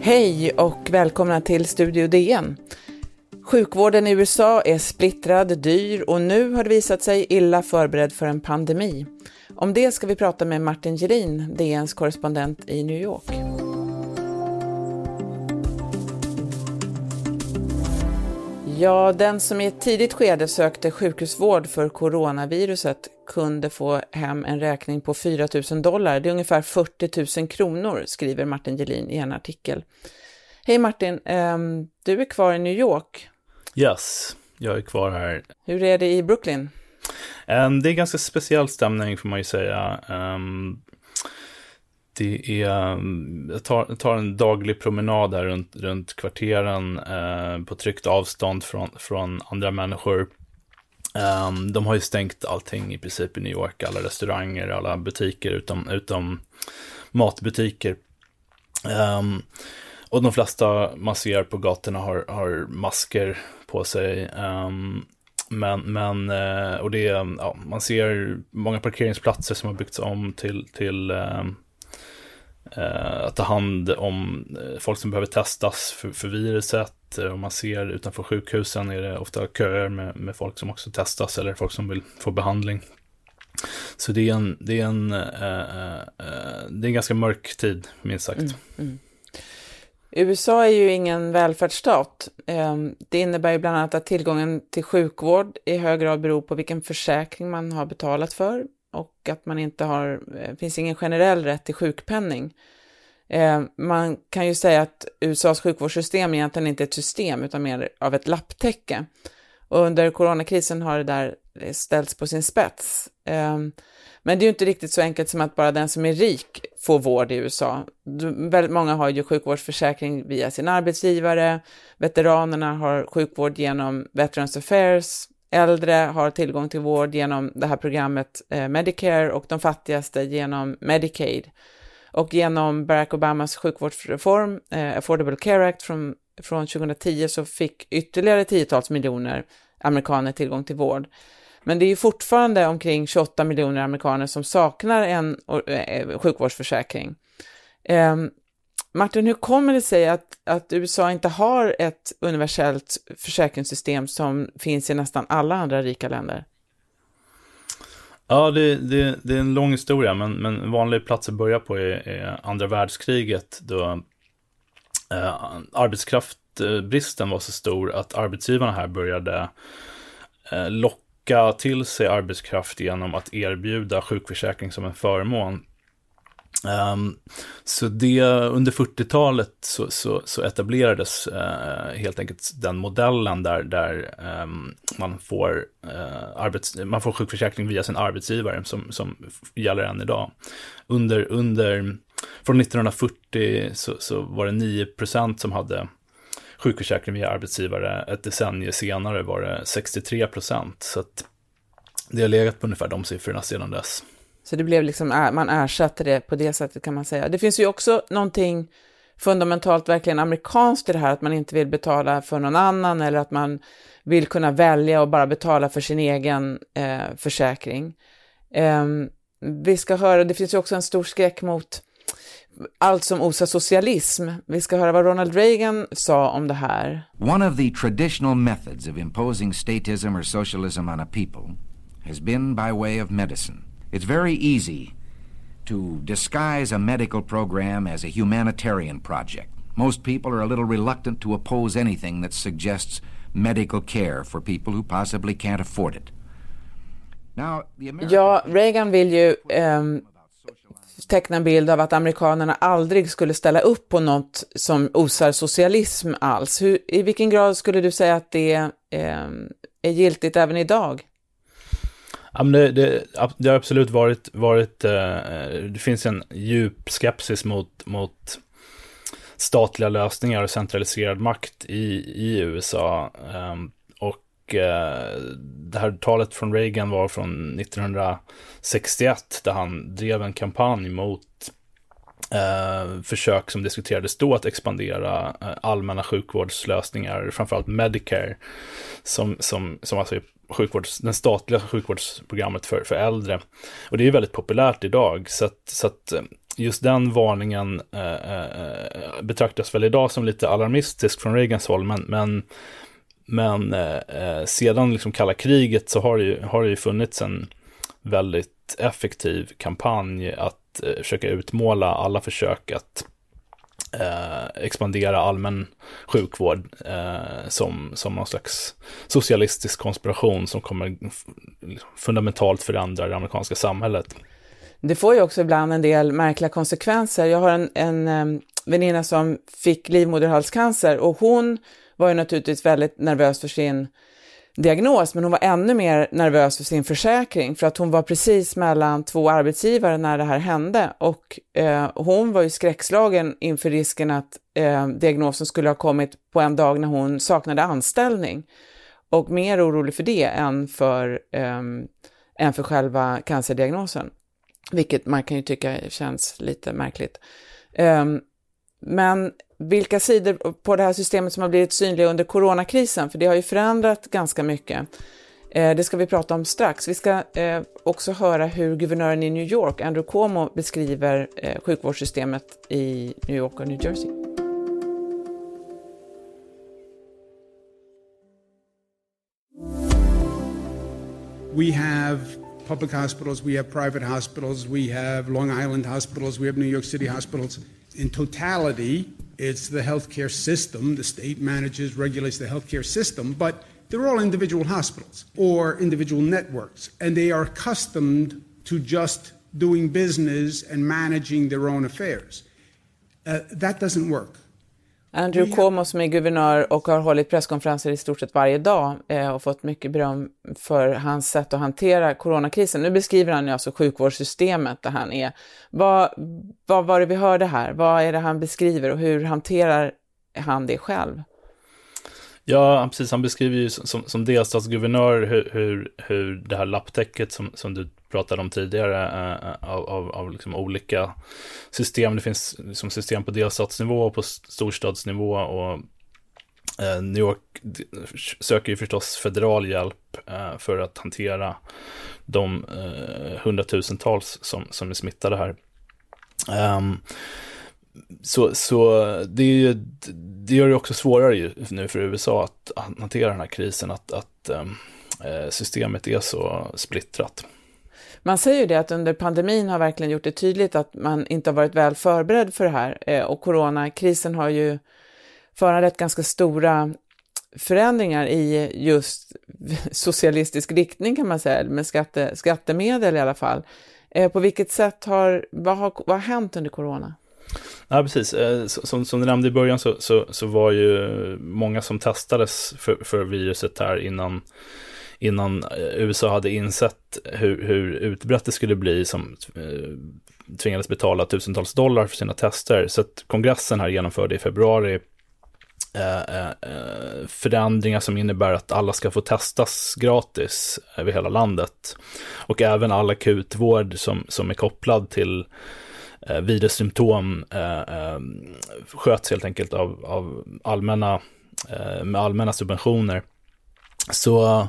Hej och välkomna till Studio DN. Sjukvården i USA är splittrad, dyr och nu har det visat sig illa förberedd för en pandemi. Om det ska vi prata med Martin Gelin, DNs korrespondent i New York. Ja, den som i ett tidigt skede sökte sjukhusvård för coronaviruset kunde få hem en räkning på 4 000 dollar. Det är ungefär 40 000 kronor, skriver Martin Gelin i en artikel. Hej Martin, ehm, du är kvar i New York. Yes, jag är kvar här. Hur är det i Brooklyn? Um, det är ganska speciell stämning får man ju säga. Det är, jag tar, tar, en daglig promenad här runt, runt kvarteren eh, på tryggt avstånd från, från andra människor. Um, de har ju stängt allting i princip i New York, alla restauranger, alla butiker utom, utom matbutiker. Um, och de flesta man ser på gatorna har, har masker på sig. Um, men, men eh, och det är, ja, man ser många parkeringsplatser som har byggts om till, till um, Eh, att ta hand om eh, folk som behöver testas för, för viruset. Eh, om man ser utanför sjukhusen är det ofta köer med, med folk som också testas eller folk som vill få behandling. Så det är en, det är en, det är en ganska mörk tid, minst sagt. Mm, mm. USA är ju ingen välfärdsstat. Ehm, det innebär ju bland annat att tillgången till sjukvård i hög grad beror på vilken försäkring man har betalat för och att man inte har, det finns ingen generell rätt till sjukpenning. Eh, man kan ju säga att USAs sjukvårdssystem egentligen inte är ett system utan mer av ett lapptäcke. Och under coronakrisen har det där eh, ställts på sin spets. Men det är ju inte riktigt så enkelt som att bara den som är rik får vård i USA. Väldigt många har ju sjukvårdsförsäkring via sin arbetsgivare, veteranerna har sjukvård genom Veterans Affairs, äldre har tillgång till vård genom det här programmet eh, Medicare och de fattigaste genom Medicaid. Och genom Barack Obamas sjukvårdsreform, eh, Affordable Care Act från, från 2010, så fick ytterligare tiotals miljoner amerikaner tillgång till vård. Men det är ju fortfarande omkring 28 miljoner amerikaner som saknar en eh, sjukvårdsförsäkring. Ehm, Martin, hur kommer det sig att, att USA inte har ett universellt försäkringssystem som finns i nästan alla andra rika länder? Ja, det, det, det är en lång historia, men, men en vanlig plats att börja på är, är andra världskriget då eh, arbetskraftbristen var så stor att arbetsgivarna här började eh, locka till sig arbetskraft genom att erbjuda sjukförsäkring som en förmån. Um, så det, under 40-talet så, så, så, etablerades uh, helt enkelt den modellen där, där um, man, får, uh, arbets, man får sjukförsäkring via sin arbetsgivare som, som gäller än idag. Under, under, från 1940 så, så var det 9% som hade sjukförsäkring via arbetsgivare. Ett decennium senare var det 63% Så att det har legat på ungefär de siffrorna sedan dess. Så det blev liksom, man ersatte det på det sättet kan man säga. Det finns ju också någonting fundamentalt verkligen amerikanskt i det här, att man inte vill betala för någon annan eller att man vill kunna välja och bara betala för sin egen eh, försäkring. Eh, vi ska höra, det finns ju också en stor skräck mot allt som osar socialism. Vi ska höra vad Ronald Reagan sa om det här. One of the traditional methods of imposing statism or socialism on a people has been by way of medicine. It's very easy to disguise a medical program as a humanitarian project. Most people are a little reluctant to oppose anything that suggests medical care for people who possibly can't afford it. Now, ja, Reagan vill ju um, teckna en bild av att amerikanerna aldrig skulle ställa upp på något som osar socialism alls. Hur, I vilken grad skulle du säga att det um, är giltigt även idag? Ja, men det, det, det har absolut varit, varit eh, det finns en djup skepsis mot, mot statliga lösningar och centraliserad makt i, i USA. Eh, och eh, det här talet från Reagan var från 1961 där han drev en kampanj mot eh, försök som diskuterades då att expandera eh, allmänna sjukvårdslösningar, framförallt Medicare, som, som, som alltså är sjukvårds, den statliga sjukvårdsprogrammet för, för äldre. Och det är väldigt populärt idag, så att, så att eh, just den varningen eh, eh, betraktas väl idag som lite alarmistisk från Reagans håll, men, men, men eh, eh sedan liksom kalla kriget så har det ju, har det ju funnits en väldigt effektiv kampanj att Eh, försöka utmåla alla försök att eh, expandera allmän sjukvård eh, som, som någon slags socialistisk konspiration som kommer fundamentalt förändra det amerikanska samhället. Det får ju också ibland en del märkliga konsekvenser. Jag har en, en um, väninna som fick livmoderhalscancer och hon var ju naturligtvis väldigt nervös för sin diagnos, men hon var ännu mer nervös för sin försäkring för att hon var precis mellan två arbetsgivare när det här hände och eh, hon var ju skräckslagen inför risken att eh, diagnosen skulle ha kommit på en dag när hon saknade anställning och mer orolig för det än för, eh, än för själva cancerdiagnosen, vilket man kan ju tycka känns lite märkligt. Eh, men vilka sidor på det här systemet som har blivit synliga under coronakrisen, för det har ju förändrat ganska mycket. Eh, det ska vi prata om strax. Vi ska eh, också höra hur guvernören i New York, Andrew Cuomo, beskriver eh, sjukvårdssystemet i New York och New Jersey. We have public hospitals, we have private hospitals, we have Long Island hospitals, we have New York City hospitals. In totality, it's the healthcare system. The state manages, regulates the healthcare system, but they're all individual hospitals or individual networks, and they are accustomed to just doing business and managing their own affairs. Uh, that doesn't work. Andrew Cuomo som är guvernör och har hållit presskonferenser i stort sett varje dag eh, och fått mycket beröm för hans sätt att hantera coronakrisen. Nu beskriver han ju alltså sjukvårdssystemet där han är. Vad, vad var det vi hörde här? Vad är det han beskriver och hur hanterar han det själv? Ja, precis. Han beskriver ju som, som delstatsguvernör hur, hur, hur det här lapptäcket som, som du pratade om tidigare eh, av, av, av liksom olika system. Det finns liksom system på delstatsnivå och på storstadsnivå och eh, New York söker ju förstås federal hjälp eh, för att hantera de hundratusentals som, som är smittade här. Um, så, så det, är ju, det gör det också svårare ju nu för USA att, hantera den här krisen, att, att ehm, systemet är så splittrat. Man säger ju det att under pandemin har verkligen gjort det tydligt att man inte har varit väl förberedd för det här eh, och coronakrisen har ju föranlett ganska stora förändringar i just socialistisk riktning kan man säga, med skatte, skattemedel i alla fall. Eh, på vilket sätt har, vad har, vad har hänt under corona? Ja, precis. Eh, som, som du nämnde i början så, så, så var ju många som testades för, för viruset här innan innan eh, USA hade insett hur, hur utbrett det skulle bli som eh, tvingades betala tusentals dollar för sina tester. Så att kongressen här genomförde i februari eh, förändringar som innebär att alla ska få testas gratis över hela landet. Och även all akutvård som, som är kopplad till eh, virussymptom eh, sköts helt enkelt av, av allmänna, eh, med allmänna subventioner. Så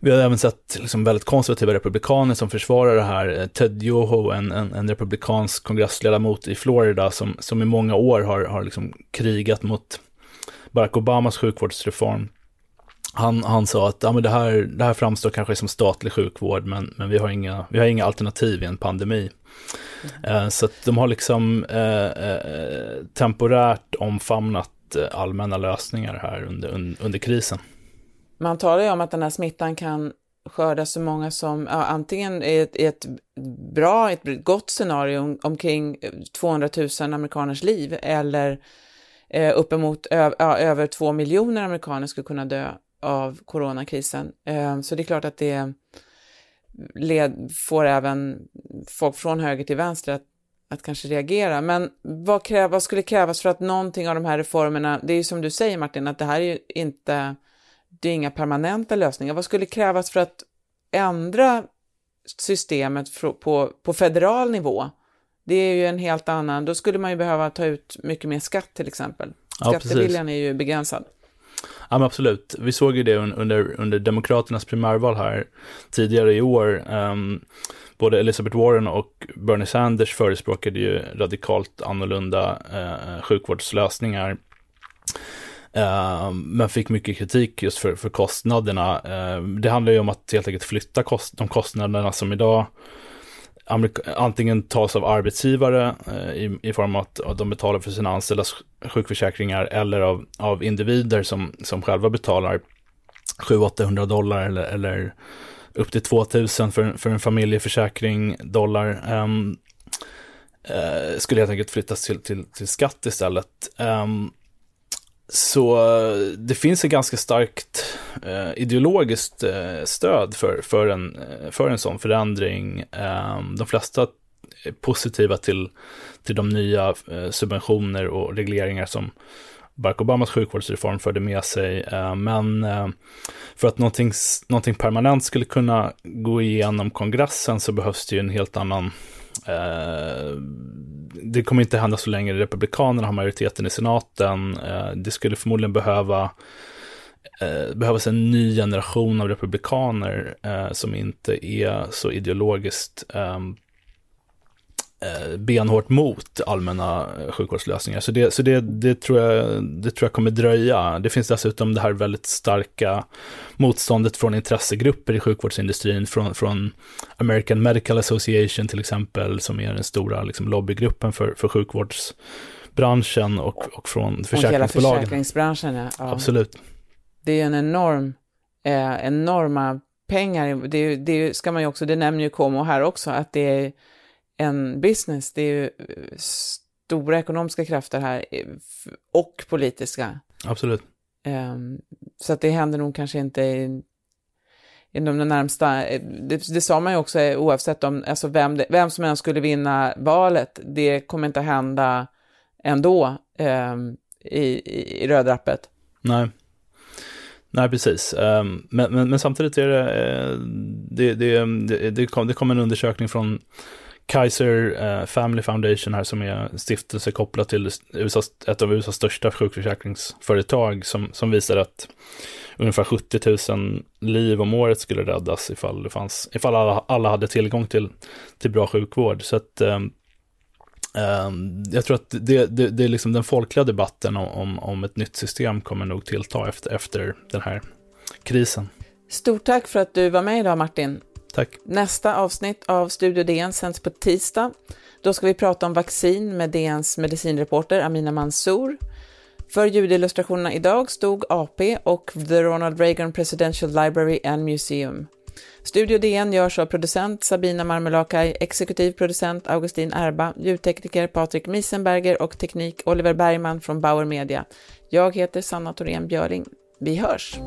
vi har även sett liksom väldigt konservativa republikaner som försvarar det här. Ted Yoho, en, en, en republikansk kongressledamot i Florida som, som i många år har, har liksom krigat mot Barack Obamas sjukvårdsreform. Han, han sa att ja, men det, här, det här framstår kanske som statlig sjukvård, men, men vi, har inga, vi har inga alternativ i en pandemi. Mm. Eh, så att de har liksom eh, eh, temporärt omfamnat eh, allmänna lösningar här under, under, under krisen. Man talar ju om att den här smittan kan skörda så många som, ja, antingen i ett, ett bra, ett gott scenario omkring 200 000 amerikaners liv eller eh, uppemot ö, ja, över 2 miljoner amerikaner skulle kunna dö av coronakrisen. Eh, så det är klart att det led, får även folk från höger till vänster att, att kanske reagera. Men vad, krä, vad skulle krävas för att någonting av de här reformerna, det är ju som du säger Martin, att det här är ju inte det är inga permanenta lösningar. Vad skulle krävas för att ändra systemet på, på federal nivå? Det är ju en helt annan, då skulle man ju behöva ta ut mycket mer skatt till exempel. Ja, Skatteviljan är ju begränsad. Ja, men absolut. Vi såg ju det under, under Demokraternas primärval här tidigare i år. Um, både Elizabeth Warren och Bernie Sanders förespråkade ju radikalt annorlunda uh, sjukvårdslösningar. Uh, men fick mycket kritik just för, för kostnaderna. Uh, det handlar ju om att helt enkelt flytta kost de kostnaderna som idag antingen tas av arbetsgivare uh, i, i form av att de betalar för sina anställdas sjukförsäkringar eller av, av individer som, som själva betalar 700-800 dollar eller, eller upp till 2000 för, för en familjeförsäkring dollar. Um, uh, skulle helt enkelt flyttas till, till, till skatt istället. Um, så eh, det finns ett ganska starkt eh, ideologiskt eh, stöd för, för, en, eh, för en sån förändring. Eh, de flesta är positiva till, till de nya eh, subventioner och regleringar som Barack Obamas sjukvårdsreform förde med sig. Ehm, eh, men för att någonting, någonting permanent skulle kunna gå igenom kongressen så behövs det ju en helt annan eh, det kommer inte hända så länge Republikanerna har majoriteten i senaten. Eh, det skulle förmodligen behöva eh, behövas en ny generation av republikaner eh, som inte är så ideologiskt Eh, benhårt mot allmänna eh, sjukvårdslösningar. Så, det, så det, det, tror jag, det tror jag kommer dröja. Det finns dessutom det här väldigt starka motståndet från intressegrupper i sjukvårdsindustrin, från, från American Medical Association till exempel, som är den stora liksom, lobbygruppen för, för sjukvårdsbranschen och, och från försäkringsbolagen. Och hela försäkringsbranschen, ja. Absolut. Det är en enorm, eh, enorma pengar. Det, det ska man ju också, det nämner ju Como här också, att det är en business. Det är ju eh, stora ekonomiska krafter här eh, och politiska. Absolut. Um, så att det händer nog kanske inte inom den närmsta, eh, det, det sa man ju också oavsett om, alltså vem, det, vem som än skulle vinna valet, det kommer inte hända ändå um, i, i, i rödrappet. Nej. Nej, precis. Um, men, men, men, samtidigt är det, det, det, det, det, kom, det kom en undersökning från Kaiser eh, Family Foundation här som är en stiftelse kopplat till USAs, ett av USAs största sjukförsäkringsföretag som, som visar att ungefär 70 000 liv om året skulle räddas ifall, det fanns, ifall alla, alla hade tillgång till, till bra sjukvård. Så att eh, jag tror att det, det, det, är liksom den folkliga debatten om, om, om ett nytt system kommer nog tillta efter, efter den här krisen. Stort tack för att du var med idag Martin. Tack. Nästa avsnitt av Studio DN sänds på tisdag. Då ska vi prata om vaccin med DNs medicinreporter Amina Mansour. För ljudillustrationerna idag stod AP och The Ronald Reagan Presidential Library and Museum. Studio DN görs av producent Sabina Marmelakai, exekutiv producent Augustin Erba, ljudtekniker Patrik Miesenberger och teknik Oliver Bergman från Bauer Media. Jag heter Sanna Thorén Björling. Vi hörs!